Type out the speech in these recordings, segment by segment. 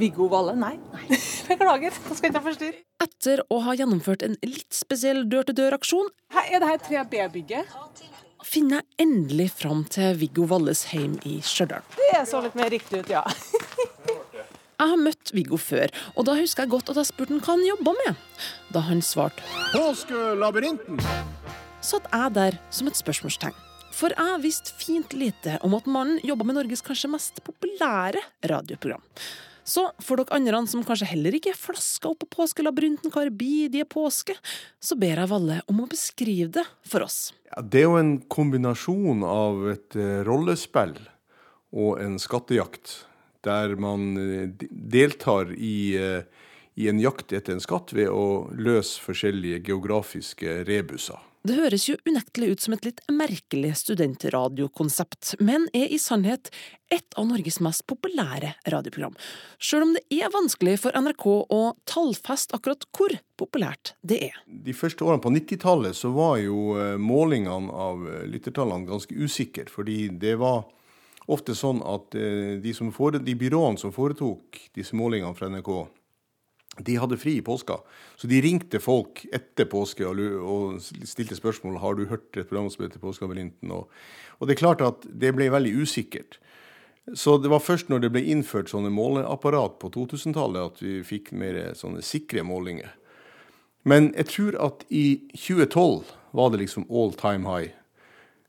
Viggo Valle? Nei. Nei. Beklager, da skal jeg ikke forstyrre. Etter å ha gjennomført en litt spesiell dør-til-dør-aksjon, Er det her 3B-bygget? finner jeg endelig fram til Viggo Valles heim i Stjørdal. Det så litt mer riktig ut, ja. Jeg har møtt Viggo før, og da husker jeg godt at jeg spurte han hva han jobba med. Da han svarte Påskelabyrinten! satt jeg der som et spørsmålstegn. For jeg visste fint lite om at mannen jobba med Norges kanskje mest populære radioprogram. Så for dere andre som kanskje heller ikke er flaska opp på påskelabyrinten hver bidige påske, så ber jeg Valle om å beskrive det for oss. Ja, det er jo en kombinasjon av et eh, rollespill og en skattejakt, der man eh, deltar i, eh, i en jakt etter en skatt ved å løse forskjellige geografiske rebuser. Det høres jo unektelig ut som et litt merkelig studentradiokonsept, men er i sannhet et av Norges mest populære radioprogram. Sjøl om det er vanskelig for NRK å tallfeste akkurat hvor populært det er. De første årene på 90-tallet så var jo eh, målingene av eh, lyttertallene ganske usikre, fordi det var ofte sånn at eh, de, som fore, de byråene som foretok disse målingene fra NRK, de hadde fri i påska. Så de ringte folk etter påske og, stilte spørsmål har du hørt et program som heter Påskelabyrinten. Og, og det er klart at det ble veldig usikkert. Så det var først når det ble innført sånne måleapparat på 2000-tallet at vi fikk mer sånne sikre målinger. Men jeg tror at i 2012 var det liksom all time high.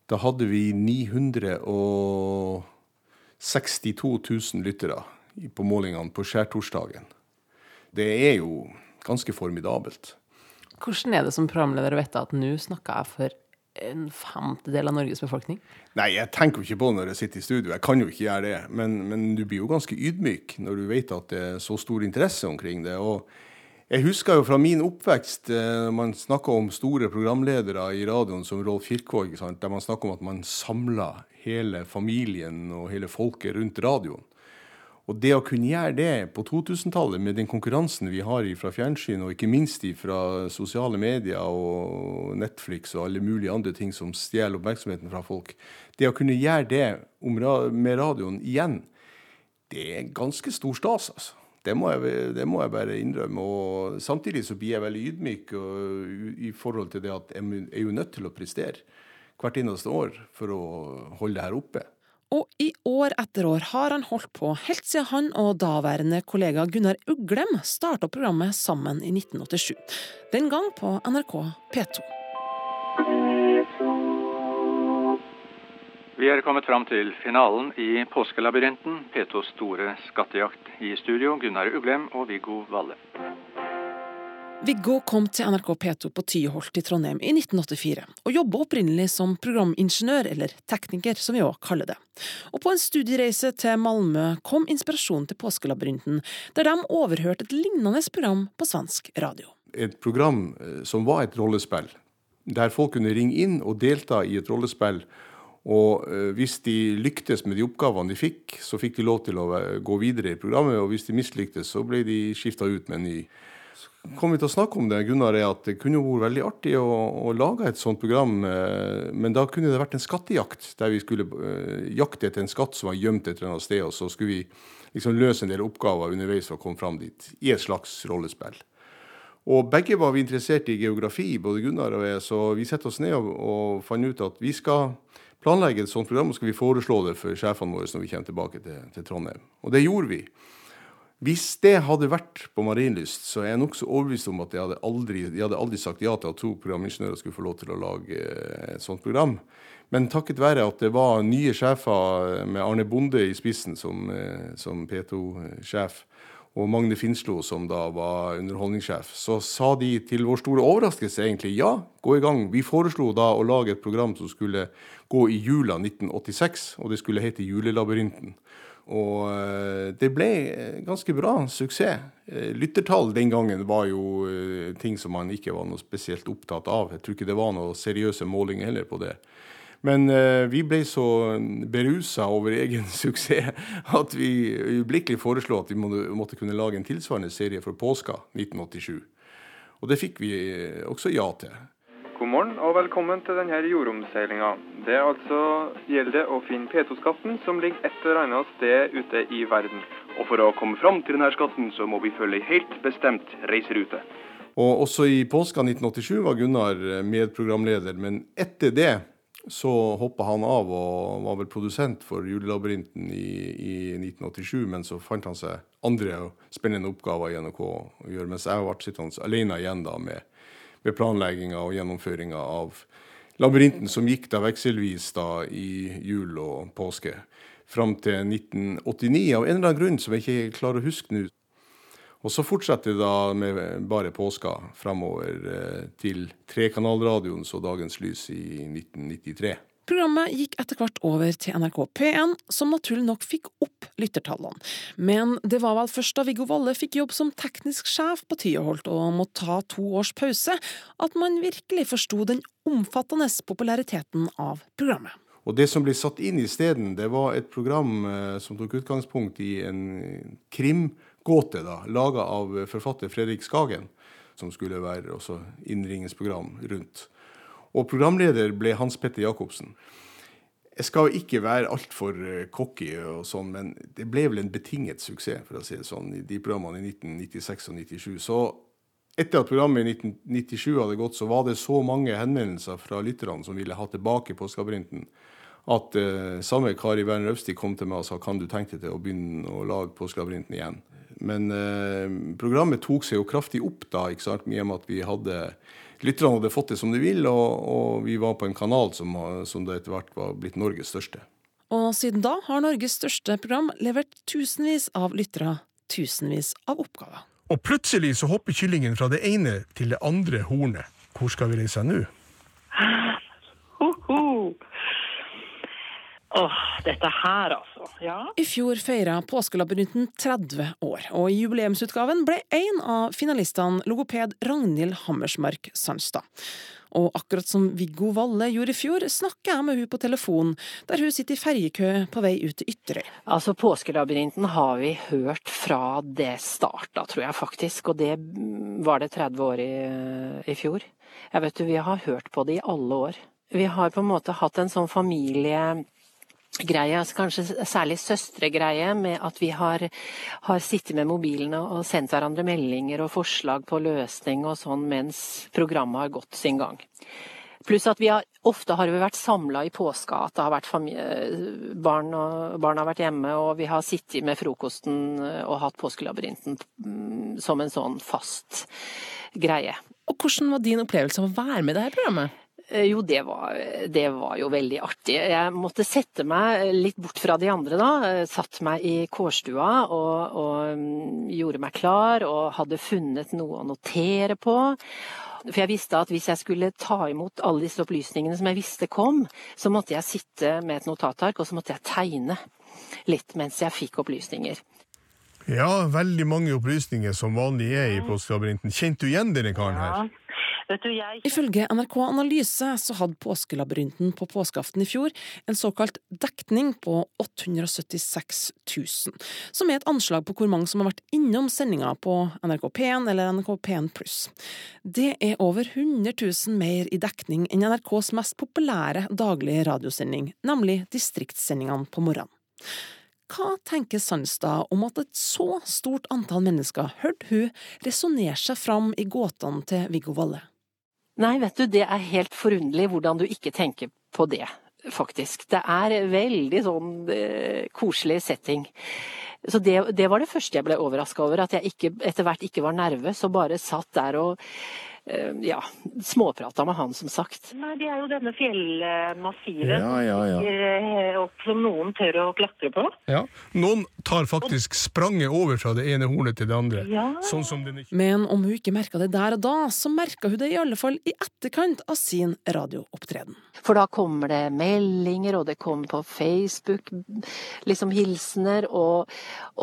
Da hadde vi 962 000 lyttere på målingene på skjærtorsdagen. Det er jo ganske formidabelt. Hvordan er det som programleder å vite at nå snakker jeg for en femtedel av Norges befolkning? Nei, jeg tenker jo ikke på det når jeg sitter i studio. Jeg kan jo ikke gjøre det. Men, men du blir jo ganske ydmyk når du vet at det er så stor interesse omkring det. Og jeg husker jo fra min oppvekst, eh, når man snakker om store programledere i radioen som Rolf Kirkvaag, der man snakker om at man samler hele familien og hele folket rundt radioen. Og det å kunne gjøre det på 2000-tallet, med den konkurransen vi har fra fjernsyn, og ikke minst fra sosiale medier og Netflix og alle mulige andre ting som stjeler oppmerksomheten fra folk, det å kunne gjøre det med radioen igjen, det er ganske stor stas, altså. Det må, jeg, det må jeg bare innrømme. Og samtidig så blir jeg veldig ydmyk i forhold til det at jeg er jo nødt til å prestere hvert eneste år for å holde det her oppe. Og i år etter år har han holdt på helt siden han og daværende kollega Gunnar Uglem starta programmet sammen i 1987. Den gang på NRK P2. Vi er kommet fram til finalen i Påskelabyrinten, P2s store skattejakt. I studio Gunnar Uglem og Viggo Valle. Viggo kom til NRK P2 på Tyholt i Trondheim i 1984, og jobba opprinnelig som programingeniør, eller tekniker som vi òg kaller det. Og på en studiereise til Malmö kom inspirasjonen til Påskelabyrinten, der de overhørte et lignende program på svensk radio. et program eh, som var et rollespill, der folk kunne ringe inn og delta i et rollespill. Og eh, hvis de lyktes med de oppgavene de fikk, så fikk de lov til å eh, gå videre i programmet. Og hvis de mislyktes, så ble de skifta ut med en ny. Kom vi til å snakke om det, Gunnar, er at det kunne vært veldig artig å, å lage et sånt program. eh, Men da kunne det vært en skattejakt, der vi skulle eh, jakte etter en skatt som var gjemt et eller annet sted. Og så skulle vi liksom løse en del oppgaver underveis for å komme fram dit, i et slags rollespill. Og begge var vi interessert i geografi, både Gunnar og jeg, så vi setter oss ned og, og fant ut at vi skal planlegge et sånt program, og skal vi foreslå det for sjefene våre når vi kommer tilbake til, til Trondheim. Og det gjorde vi. Hvis det hadde vært på Marienlyst, så er jeg nokså overbevist om at de hadde, aldri, de hadde aldri sagt ja til at to programingeniører skulle få lov til å lage eh, et sånt program. Men takket være at det var nye sjefer med Arne Bonde i spissen som, eh, som P2-sjef, og Magne Finslo som da var underholdningssjef, så sa de til vår store overraskelse egentlig ja, gå i gang. Vi foreslo da å lage et program som skulle gå i jula 1986, og det skulle hete Julelabyrinten. Og eh, det ble eh, ganske bra suksess. Eh, Lyttertall den gangen var jo ting som man ikke var noe spesielt opptatt av. Jeg tror ikke det var noe seriøse målinger heller på det. Men vi ble så berusa over egen suksess at vi øyeblikkelig foreslo at vi måtte, kunne lage en tilsvarende serie for påska 1987. Og det fikk vi også ja til. God morgen og velkommen til denne jordomseilinga. Det er altså gjelder det å finne P2-skatten som ligger et eller annet sted ute i verden. Og for å komme fram til denne skatten, så må vi følge ei helt bestemt reiserute. Og også i påska 1987 var Gunnar medprogramleder, men etter det så hoppa han av og var vel produsent for Julelabyrinten i, i 1987, men så fant han seg andre spennende oppgaver i NRK å gjøre, mens jeg ble sittende alene igjen da med, med planlegginga og gjennomføringa av Labyrinten, som gikk da vekselvis da i jul og påske fram til 1989, av en eller annen grunn som jeg ikke klarer å huske nå. Og så fortsetter det da med bare påska fremover eh, til trekanalradioen så dagens lys i 1993. Programmet gikk etter hvert over til NRK P1, som naturlig nok fikk opp lyttertallene. Men det var vel først da Viggo Valle fikk jobb som teknisk sjef på Tyholt og måtte ta to års pause, at man virkelig forsto den omfattende populariteten av programmet. Og det som ble satt inn isteden, det var et program eh, som tok utgangspunkt i en krimgåte, laga av forfatter Fredrik Skagen, som skulle være også innringningsprogram rundt. Og programleder ble Hans Petter Jacobsen. Jeg skal ikke være altfor cocky, og sånn, men det ble vel en betinget suksess, for å si det sånn, i de programmene i 1996 og 1997. Så etter at programmet i 1997 hadde gått, så var det så mange henvendelser fra lytterne som ville ha tilbake Påskeabrinten, at uh, samme Kari Werner Øvstig kom til meg og sa kan du tenke deg til å begynne å lage Påskeabrinten igjen. Men uh, programmet tok seg jo kraftig opp da, ikke sant, i og med at vi hadde lytterne hadde fått det som de ville, og, og, vi var på en kanal som, som det etter hvert var blitt Norges største. Og siden da har Norges største program levert tusenvis av lyttere, tusenvis av oppgaver. Og plutselig så hopper kyllingen fra det ene til det andre hornet. Hvor skal vi reise nå? Åh, oh, dette her, altså. Ja. I fjor feira Påskelabyrinten 30 år, og i jubileumsutgaven ble en av finalistene logoped Ragnhild Hammersmark Sandstad. Og akkurat som Viggo Valle gjorde i fjor, snakker jeg med hun på telefon, der hun sitter i ferjekø på vei ut til Ytterøy. Altså, Påskelabyrinten har vi hørt fra det starta, tror jeg faktisk, og det var det 30 år i, i fjor. Jeg vet du, vi har hørt på det i alle år. Vi har på en måte hatt en sånn familie greie, altså kanskje særlig søstregreie, med at vi har, har, sittet med mobilene og sendt hverandre meldinger og forslag på løsning og sånn mens programmet har gått sin gang. Pluss at vi har, ofte har vi vært samla i påska, at det har vært barn, og, barn har vært hjemme, og vi har sittet med frokosten og hatt Påskelabyrinten mm, som en sånn fast greie. Og hvordan var din opplevelse av å være med i dette programmet? Eh, jo, det var, det var, jo veldig artig. Jeg måtte sette meg litt bort fra de andre da. Satt meg i kårstua og, og mm, gjorde meg klar og hadde funnet noe å notere på. For jeg visste at hvis jeg skulle ta imot alle disse opplysningene som jeg visste kom, så måtte jeg sitte med et notatark og så måtte jeg tegne litt mens jeg fikk opplysninger. Ja, veldig mange opplysninger som vanlig er i postlabyrinten. Kjente du igjen denne karen her? Ja. Du, jeg... Ifølge NRK Analyse så hadde Påskelabyrinten på påskeaften i fjor en såkalt dekning på 876 000, som er et anslag på hvor mange som har vært innom sendinga på NRK P1 eller NRK P1 pluss. Det er over 100 000 mer i dekning enn NRKs mest populære daglige radiosending, nemlig distriktssendingene på morgenen. Hva tenker Sandstad om at et så stort antall mennesker hørte hun resonnere seg fram i gåtene til Viggo Valle? Nei, vet du, det er helt forunderlig hvordan du ikke tenker på det, faktisk. Det er veldig sånn eh, koselig setting. Så det, det, var det første jeg ble overraska over, at jeg ikke, etter hvert ikke var nervøs og bare satt der og ja, småprata med han, som sagt. Nei, Det er jo denne fjellmassivet ja, ja, ja. Eh, som noen tør å klatre på. Ja, Noen tar faktisk spranget over fra det ene hornet til det andre. Ja. Sånn som den ikke... Men om hun ikke merka det der og da, så merka hun det i alle fall i etterkant av sin radioopptreden. For da kommer det meldinger, og det kommer på Facebook liksom hilsener, og,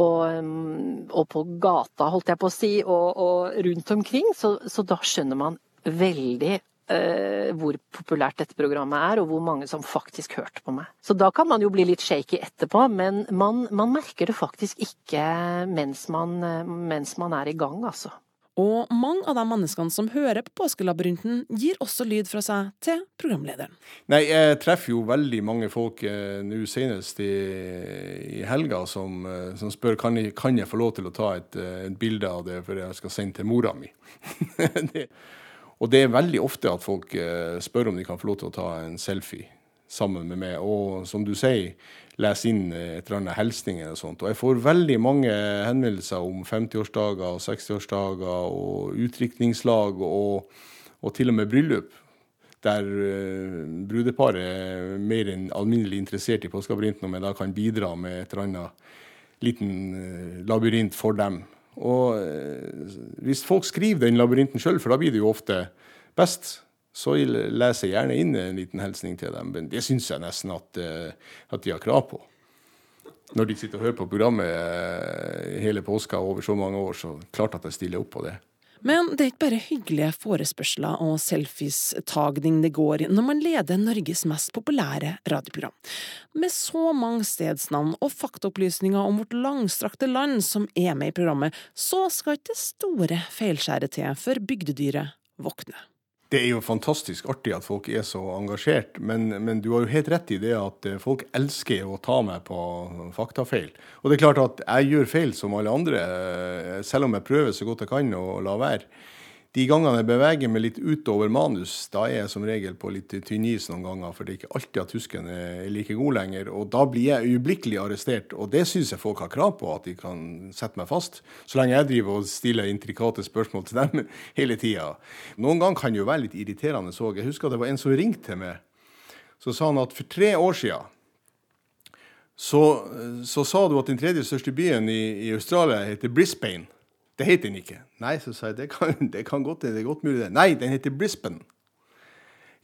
og, mm, og på gata, holdt jeg på å si, og, og rundt omkring. Så, så da skjønner skjønner man veldig Uh, hvor populært dette programmet er, og hvor mange som faktisk hørte på meg. Så da kan man jo bli litt shaky etterpå, men man, man merker det faktisk ikke mens man, mens man, er i gang, altså. Og mange av de menneskene som hører på Påskelabyrinten, gir også lyd fra seg til programlederen. Nei, jeg treffer jo veldig mange folk eh, nå senest i, i helga som, eh, som spør kan jeg, kan jeg få lov til å ta et, eh, et bilde av det for jeg skal sende til mora mi. det, og det er veldig ofte at folk eh, spør om de kan få lov til å ta en selfie sammen med meg. Og som du sier, lese inn eh, et eller annet hilsninger og sånt. Og jeg får veldig mange henvendelser om 50-årsdager og 60-årsdager og utdrikningslag og, og, til og med bryllup. Der uh, brudeparet er mer enn alminnelig interessert i påskeabyrinten, om jeg da kan bidra med et eller annet liten uh, labyrint for dem. Og uh, hvis folk skriver den labyrinten sjøl, for da blir det jo ofte best, så leser jeg gjerne inn en liten hilsning til dem. Men det syns jeg nesten at, eh, at, de har krav på. Når de sitter og hører på programmet eh, hele påska over så mange år, så klart at jeg stiller opp på det. Men det er ikke bare hyggelige forespørsler og selfies-tagning det går i når man leder Norges mest populære radioprogram. Med så mange stedsnavn og faktaopplysninger om vårt langstrakte land som er med i programmet, så skal ikke det store feilskjæret til før bygdedyret våkner. Det er jo fantastisk artig at folk er så engasjert, men, men, du har jo helt rett i det at eh, folk elsker å ta meg på faktafeil. Og det er klart at jeg gjør feil som alle andre, eh, selv om jeg prøver så godt jeg kan å la være. De gangene jeg beveger meg litt utover manus, da er jeg som regel på litt tynn is noen ganger, for det er ikke alltid at husken er like god lenger. Og da blir jeg øyeblikkelig arrestert, og det syns jeg folk har krav på, at de kan sette meg fast. Så lenge jeg driver og stiller intrikate spørsmål til dem hele tida. Noen ganger kan det jo være litt irriterende òg. Jeg husker det var en som ringte til meg. Så sa han at for tre år sia så, så, sa du at den tredje største byen i, i Australia heter Brisbane. Det heter den ikke. Nei, så sa jeg, det kan, det kan godt det er godt mulig det. Nei, den heter Brisbane.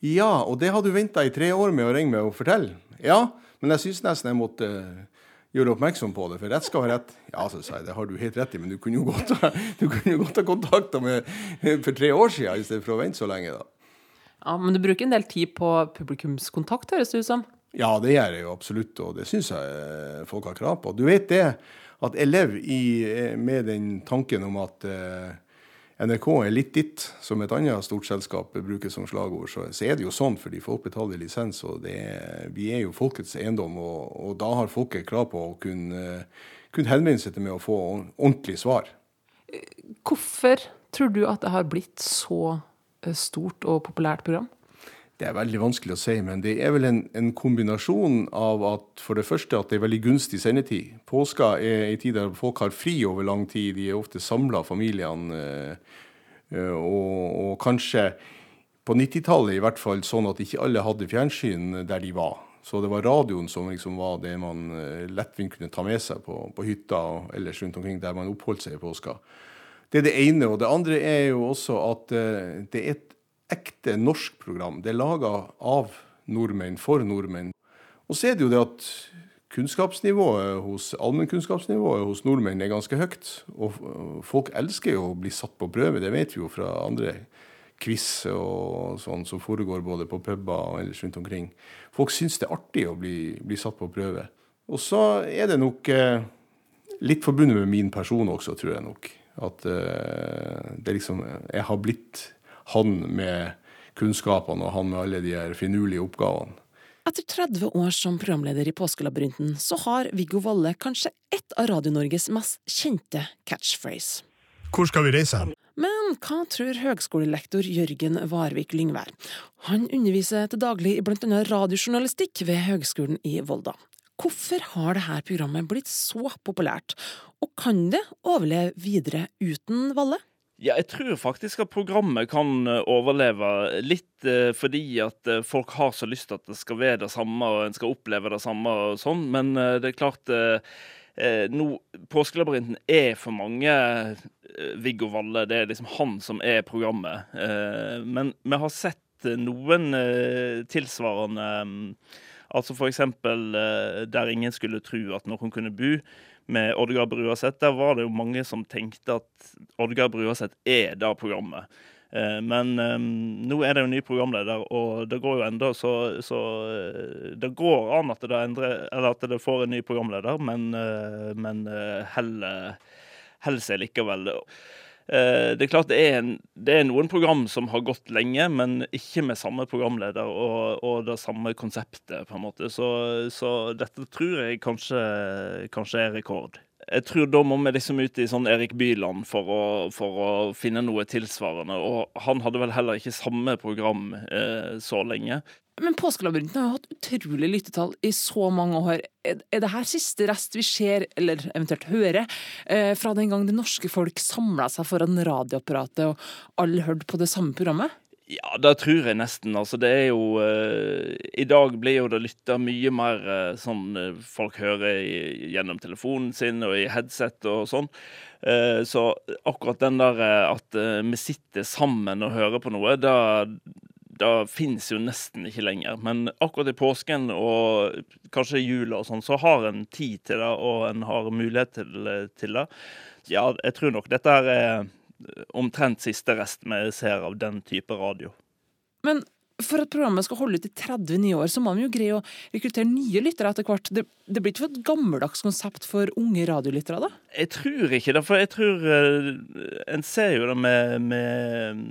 Ja, og det har du venta i tre år med å ringe meg og fortelle. Ja, men jeg syns nesten jeg måtte uh, gjøre oppmerksom på det, for rett skal være rett. Ja, så sa jeg, det har du helt rett i, men du kunne jo godt ha, godt ha kontakta meg for tre år siden i stedet for å vente så lenge, da. Ja, Men du bruker en del tid på publikumskontakt, høres det ut som? Ja, det gjør jeg jo absolutt, og det syns jeg eh, folk har krav på. Du vet det at jeg lever i, eh, med den tanken om at eh, NRK er litt ditt, som et annet stort selskap bruker som slagord, så, så, er det jo sånn fordi folk betaler lisens. og er, Vi er jo folkets eiendom, og, og, da har folket krav på å kunne, kunne henvende seg til med å få ordentlig svar. Hvorfor tror du at det har blitt så eh, stort og populært program? Det er veldig vanskelig å si, men det er vel en, en, kombinasjon av at for det første at det er veldig gunstig sendetid. Påska er en tid der folk har fri over lang tid. De er ofte samla, familiene. Eh, og, og, kanskje på 90-tallet i hvert fall sånn at ikke alle hadde fjernsyn der de var. Så det var radioen som liksom var det man eh, lettvint kunne ta med seg på, på hytta og ellers rundt omkring der man oppholdt seg i påska. Det er det ene. Og det andre er jo også at det er ekte norsk program. Det er laga av nordmenn for nordmenn. Og så er det jo det at kunnskapsnivået hos allmennkunnskapsnivået hos nordmenn er ganske høyt. Og folk elsker jo å bli satt på prøve, det vet vi jo fra andre quiz og sånn som foregår både på puber og ellers rundt omkring. Folk syns det er artig å bli, bli, satt på prøve. Og så er det nok eh, litt forbundet med min person også, tror jeg nok. At eh, det liksom Jeg har blitt han med kunnskapene og han med alle de her finurlige oppgavene. Etter 30 år som programleder i Påskelabyrinten, så har Viggo Valle kanskje ett av Radio-Norges mest kjente catchphrase. Hvor skal vi reise hen? Men hva tror høgskolelektor Jørgen Varvik Lyngvær? Han underviser til daglig i blant annet radiojournalistikk ved Høgskolen i Volda. Hvorfor har dette programmet blitt så populært, og kan det overleve videre uten Valle? Ja, jeg tror faktisk at programmet kan eh, overleve litt eh, fordi at eh, folk har så lyst til at det skal være det samme, og en skal oppleve det samme og sånn. Men eh, det er klart eh, nå, Påskelabyrinten er for mange Viggo Valle. Det er liksom han som er programmet. men vi har sett noen tilsvarende Altså for eksempel der ingen skulle tro at noen kunne bo med Oddgeir Bruaseth, der var det jo mange som tenkte at Oddgeir Bruaseth er det programmet. Eh, men um, nå er det jo ny programleder, og det går jo enda så, så uh, Det går an at det, endrer, at det, får en ny programleder, men, uh, men uh, heller, seg likevel. Eh, det er klart det er, en, det er, noen program som har gått lenge, men ikke med samme programleder og, og det samme konseptet, på en måte. Så, så dette tror jeg kanskje, kanskje, er rekord. Jeg tror da må vi liksom ut i sånn Erik Byland for å, for å finne noe tilsvarende. Og han hadde vel heller ikke samme program eh, så lenge. Men Påskelabyrinten har jo hatt utrolig lyttetall i så mange år. Er det her siste rest vi ser, eller eventuelt hører, eh, fra den gang det norske folk samla seg foran radioapparatet og alle hørte på det samme programmet? Ja, det tror jeg nesten. Altså, det er jo eh, I dag blir jo det lytta mye mer eh, sånn uh, folk hører i, gjennom telefonen sin og i headset og sånn. så akkurat den der at vi sitter sammen og hører på noe, da det finnes jo nesten ikke lenger. Men akkurat i påsken og kanskje jula og sånn, så har en tid til det, og en har mulighet til, til det. Ja, jeg tror nok dette er omtrent siste rest vi ser av den type radio. Men for at programmet skal holde ut i 30 nye år, så må man jo greie å rekruttere nye lyttere etter hvert. Det, det blir ikke for et gammeldags konsept for unge radiolyttere, da? Jeg tror ikke det, for jeg tror uh, En ser jo det med, med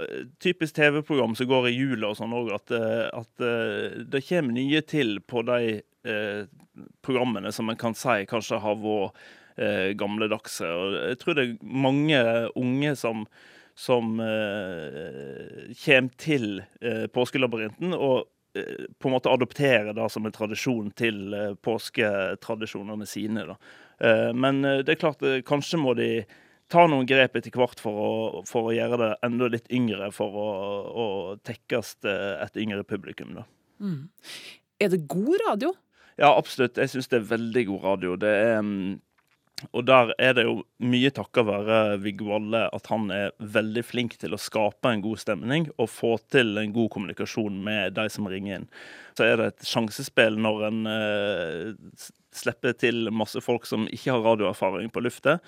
uh, typisk TV-program som går i jula og sånn òg, at, uh, at det kommer nye til på de programmene som en kan si kanskje har vært gamledagse. Og jeg tror det er mange unge som som eh, kommer til eh, påskelabyrinten. og eh, på en måte adoptere det som en tradisjon til eh, påsketradisjonene sine. Eh, men eh, det er klart, kanskje må de ta noen grep etter hvert for å, for å gjøre det enda litt yngre, for å, å tekkes et yngre publikum. Da. Mm. Er det god radio? Ja, absolutt. Jeg syns det er veldig god radio. Det er mm, og der er det jo mye takket være Viggo Valle at han er veldig flink til å skape en god stemning og få til en god kommunikasjon med de som ringer inn. Så er det et sjansespill når en eh, slipper til masse folk som ikke har radioerfaring på luftet.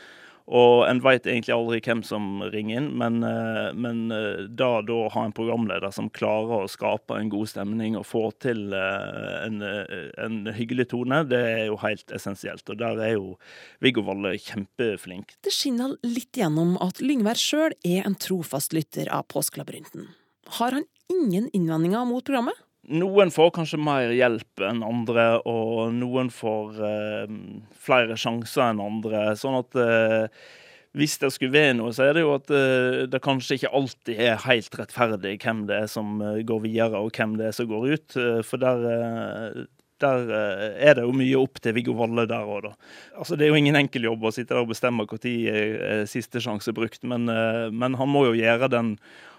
Og en veit egentlig aldri hvem som ringer inn, men, eh, men eh, da da ha en programleder som klarer å skape en god stemning og få til eh, en, en hyggelig tone, det er jo helt essensielt. Og der er jo Viggo Valle kjempeflink. Det skinner litt gjennom at Lyngvær sjøl er en trofast lytter av Påskelabyrinten. Har han ingen innvendinger mot programmet? Noen får kanskje mer hjelp enn andre, og noen får eh, flere sjanser enn andre. Sånn at eh, hvis det skulle være noe, så er det jo at eh, det kanskje ikke alltid er helt rettferdig hvem det er som eh, går videre, og hvem det er som går ut. Eh, for der, eh, der er det jo mye opp til Viggo Valle der òg, da. Altså, det er jo ingen enkel jobb å sitte der og bestemme når siste sjanse er brukt, men, men han må jo gjøre den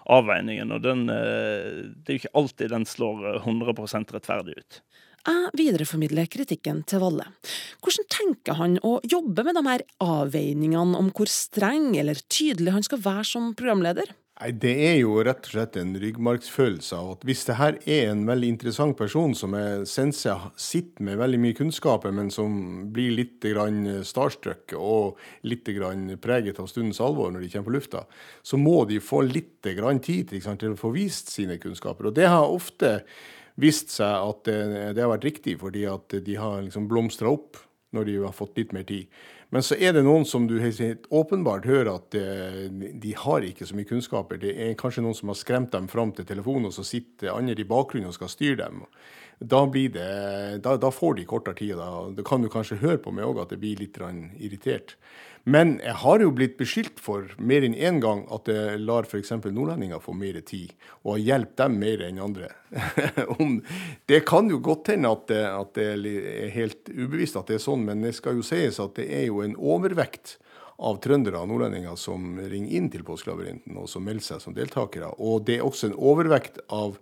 avveiningen. Og den, eh, det er jo ikke alltid den slår 100 eh, rettferdig ut. Jeg videreformidler kritikken til Valle. Hvordan tenker han å jobbe med de her avveiningene om hvor streng eller tydelig han skal være som programleder? Nei, Det er jo rett og slett en ryggmargsfølelse av at hvis det her er en veldig interessant person som jeg senser sitter med veldig mye kunnskaper, men som blir litt starstruck og litt preget av stundens alvor når de kommer på lufta, så må de få litt tid sant, til å få vist sine kunnskaper. Og det har ofte vist seg at det, det har vært riktig, fordi at de har liksom blomstra opp når de har fått litt mer tid. Men så er det noen som du helt åpenbart hører at de har ikke så mye kunnskaper. Det er kanskje noen som har skremt dem fram til telefonen, og så sitter andre i bakgrunnen og skal styre dem. Da, det, da, da får de kortere tid. Da, Det kan du kanskje høre på meg òg at det blir litt irritert. Men jeg har jo blitt beskyldt for mer enn én gang at jeg lar f.eks. nordlendinger få mer tid, og har hjulpet dem mer enn andre. det kan jo godt hende at at det, er helt ubevisst at det er sånn, men det skal jo sies at det er jo en overvekt av trøndere og nordlendinger som ringer inn til Påskelabyrinten og som melder seg som deltakere. Og det er også en overvekt av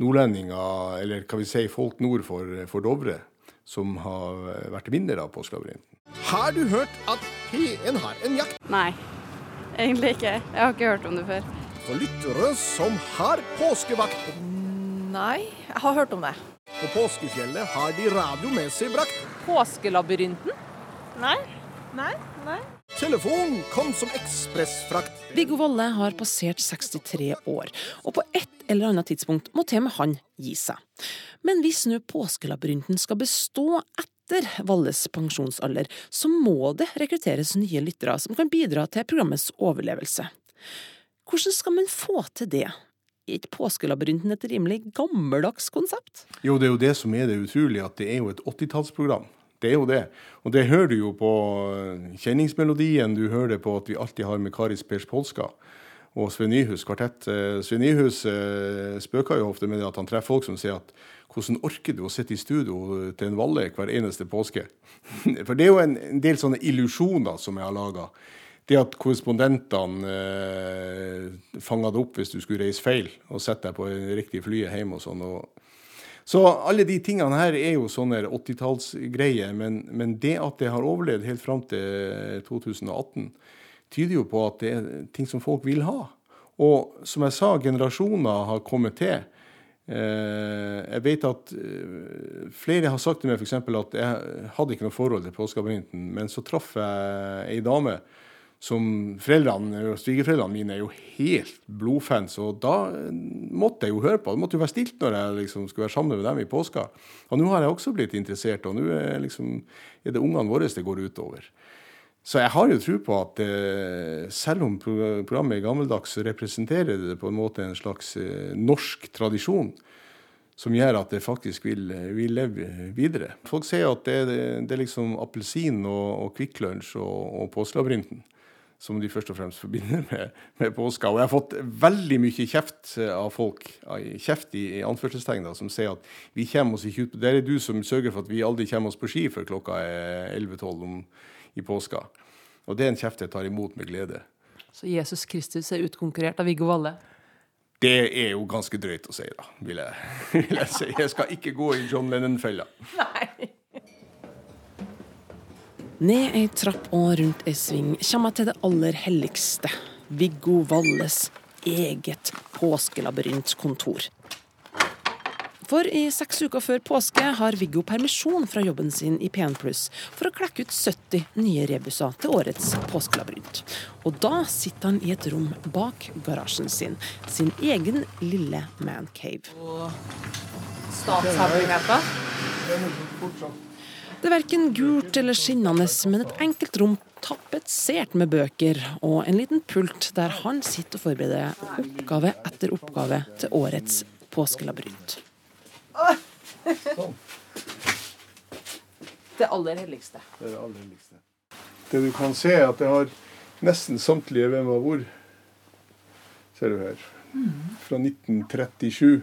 nordlendinger, eller hva vi si, folk nord for, for Dovre, som har vært vinnere av Påskelabyrinten. Har du hørt at P1 har en jakt? Nei, egentlig ikke. Jeg har ikke hørt om det før. For lyttere som har påskevakt. Nei, jeg har hørt om det. På påskefjellet har de radio med seg brakt. Påskelabyrinten? Nei. Nei. Nei. Telefon kom som ekspressfrakt. Viggo Valle har passert 63 år, og på et eller annet tidspunkt må til med han gi seg. Men hvis nå påskelabyrinten skal bestå etter etter Valles pensjonsalder, så må det rekrutteres nye lyttere som kan bidra til programmets overlevelse. Hvordan skal man få til det? Er ikke Påskelabyrinten et rimelig gammeldags konsept? Jo, det er jo det som er det utrolige, at det er jo et 80-tallsprogram. Det er jo det. Og det hører du jo på kjenningsmelodien, du hører det på at vi alltid har med Karis Pers Polska og Sven Nyhus kvartett. Eh, Sven Nyhus eh, spøker jo ofte med at han treffer folk som sier at hvordan orker du å sitte i studio til en Valle hver eneste påske? For det er jo en, del sånne illusjoner som jeg har laga. Det at korrespondentene eh, fanga det opp hvis du skulle reise feil, og sette deg på det riktige flyet hjem og sånn. Så alle de tingene her er jo sånne 80-tallsgreier, men, men, det at det har overlevd helt fram til 2018, tyder jo på at det er ting som folk vil ha. Og som jeg sa, generasjoner har kommet til. Eh, jeg vet at eh, flere har sagt til meg f.eks. at jeg hadde ikke noe forhold til påskeabonnenten, men så traff jeg ei dame som foreldrene svigerforeldrene mine er jo helt blodfans, og da måtte jeg jo høre på. Det måtte jo være stilt når jeg liksom skulle være sammen med dem i påska. Og nå har jeg også blitt interessert, og nå er, liksom, er det ungene våre det går utover. Så jeg har jo tro på at eh, selv om programmet er gammeldags, så representerer det på en måte en slags eh, norsk tradisjon som gjør at det faktisk vil, vil leve videre. Folk sier at det, det, det er liksom appelsin og, og Kvikk Lunsj og, og Påskelabyrinten som de først og fremst forbinder med, med, påska. Og jeg har fått veldig mye kjeft av folk, kjeft i, i anførselstegn, som sier at vi kommer oss ikke ut Det er du som sørger for at vi aldri kommer oss på ski før klokka er 11-12 i påska. Og det er en kjeft jeg tar imot med glede. Så Jesus Kristus er utkonkurrert av Viggo Valle? Det er jo ganske drøyt å si, da, vil jeg, vil jeg si. Jeg skal ikke gå i John Lennon-fella. Nei. Ned ei trapp og rundt ei sving kommer jeg til det aller helligste. Viggo Valles eget påskelabyrintkontor. For i seks uker før påske har Viggo permisjon fra jobben sin i P1 Pluss for å klekke ut 70 nye rebuser til årets påskelabyrint. Og da sitter han i et rom bak garasjen sin, sin egen lille mancave. Statshemmeligheter? Det er verken gult eller skinnende, men et enkelt rom tapetsert med bøker, og en liten pult der han sitter og forbereder oppgave etter oppgave til årets påskelabyrint. Sånn. Det aller helligste. Det er det aller helligste. Det du kan se, er at jeg har nesten samtlige hvem og hvor. Ser du her. Fra 1937.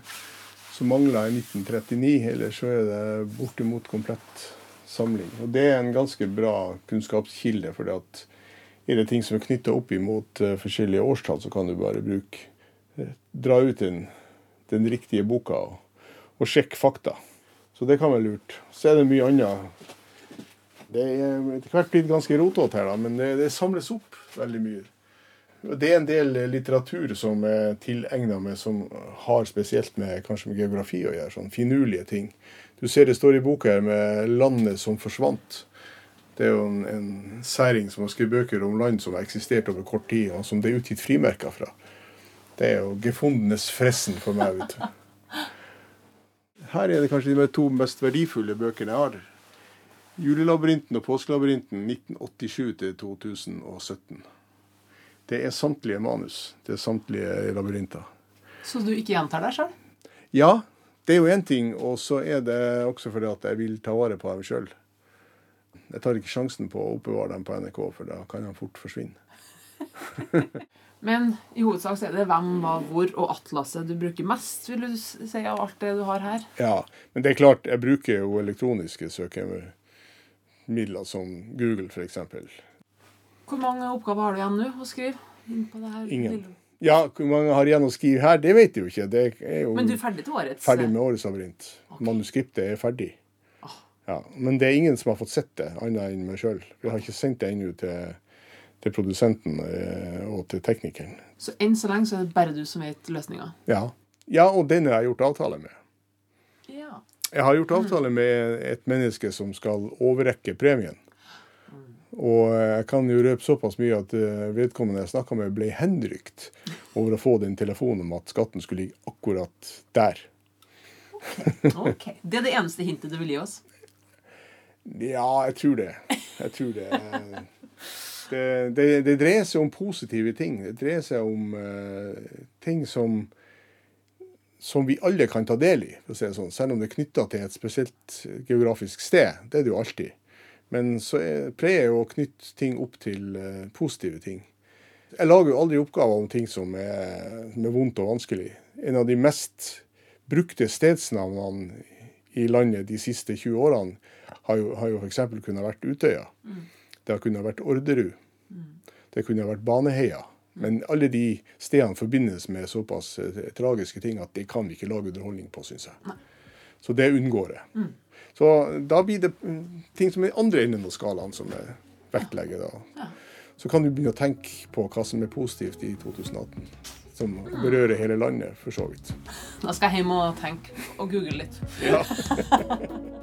Så mangler jeg 1939, eller så er det bortimot komplett samling. Og Det er en ganske bra kunnskapskilde. for at er det ting som er knytta opp imot uh, forskjellige årstall, så kan du bare bruke uh, dra ut den, den, riktige boka og, og sjekke fakta. Så det kan være lurt. Så er det mye annet. Det er etter hvert blitt ganske rotete her, da, men det, det, samles opp veldig mye. Det er en del litteratur som er tilegna meg, som har spesielt med kanskje med geografi å gjøre. sånn Finurlige ting. Du ser det står i boka her med 'Landet som forsvant'. Det er jo en, en særing som har skrevet bøker om land som har eksistert over kort tid, og som det er utgitt frimerker fra. Det er jo gefundenes fressen for meg. vet du. Her er det kanskje de to mest verdifulle bøkene jeg har. 'Julelabyrinten' og 'Påskelabyrinten' 1987 til 2017. Det er samtlige manus. Det er samtlige labyrinter. Så du ikke gjentar deg sjøl? Ja, det er jo én ting, og så er det også fordi at jeg vil ta vare på dem sjøl. Jeg tar ikke sjansen på å oppbevare dem på NRK, for da kan de fort forsvinne. Men i hovedsak så er det hvem, hva, hvor og atlaset du bruker mest, vil du si, av alt det du har her? Ja, men det er klart, jeg bruker jo elektroniske søkemidler som Google, f.eks. Hvor mange oppgaver har du igjen nå å skrive? Ingen. Ja, hvor mange har igjen å skrive her, det vet jeg jo ikke. Jo Men du er ferdig til årets? Ferdig med årets labyrint. Okay. Manuskriptet er ferdig. Ah. Ja, men det er ingen som har fått sett det, annet enn meg sjøl. Vi har ikke sendt det ennå til, til, produsenten eh, og til teknikeren. Så enn så lenge så er det bare du som vet løsninga? Ja. ja, og den har jeg gjort avtale med. Ja. Jeg har gjort avtale med et menneske som skal overrekke premien. Og jeg kan jo røpe såpass mye at eh, vedkommende jeg snakka med, ble henrykt over å få den telefonen om at skatten skulle ligge akkurat der. ok. Det er det eneste hintet du vil gi oss? Ja, jeg tror det. Jeg tror det. Det, det, det dreier seg om positive ting. Det dreier seg om uh, ting som, som vi alle kan ta del i, for å si det sånn. selv om det er knytta til et spesielt geografisk sted. Det er det jo alltid. Men så er, pleier jeg å knytte ting opp til uh, positive ting. Jeg lager jo aldri oppgaver om ting som er, som er vondt og vanskelig. En av de mest brukte stedsnavnene i landet de siste 20 årene har jo, har jo f.eks. kunnet vært Utøya. Det har kunnet vært Orderud. Det kunne ha vært Baneheia. Men alle de stedene forbindes med såpass eh, tragiske ting at det kan vi ikke lage underholdning på, syns jeg. Så det unngår jeg. Så da blir det mm, ting som er andre enden av skalaen som jeg vektlegger. da. Så kan du begynne å tenke på hva som er positivt i 2018. Som berører hele landet, for så vidt. Da skal jeg hjem og tenke og google litt. Ja.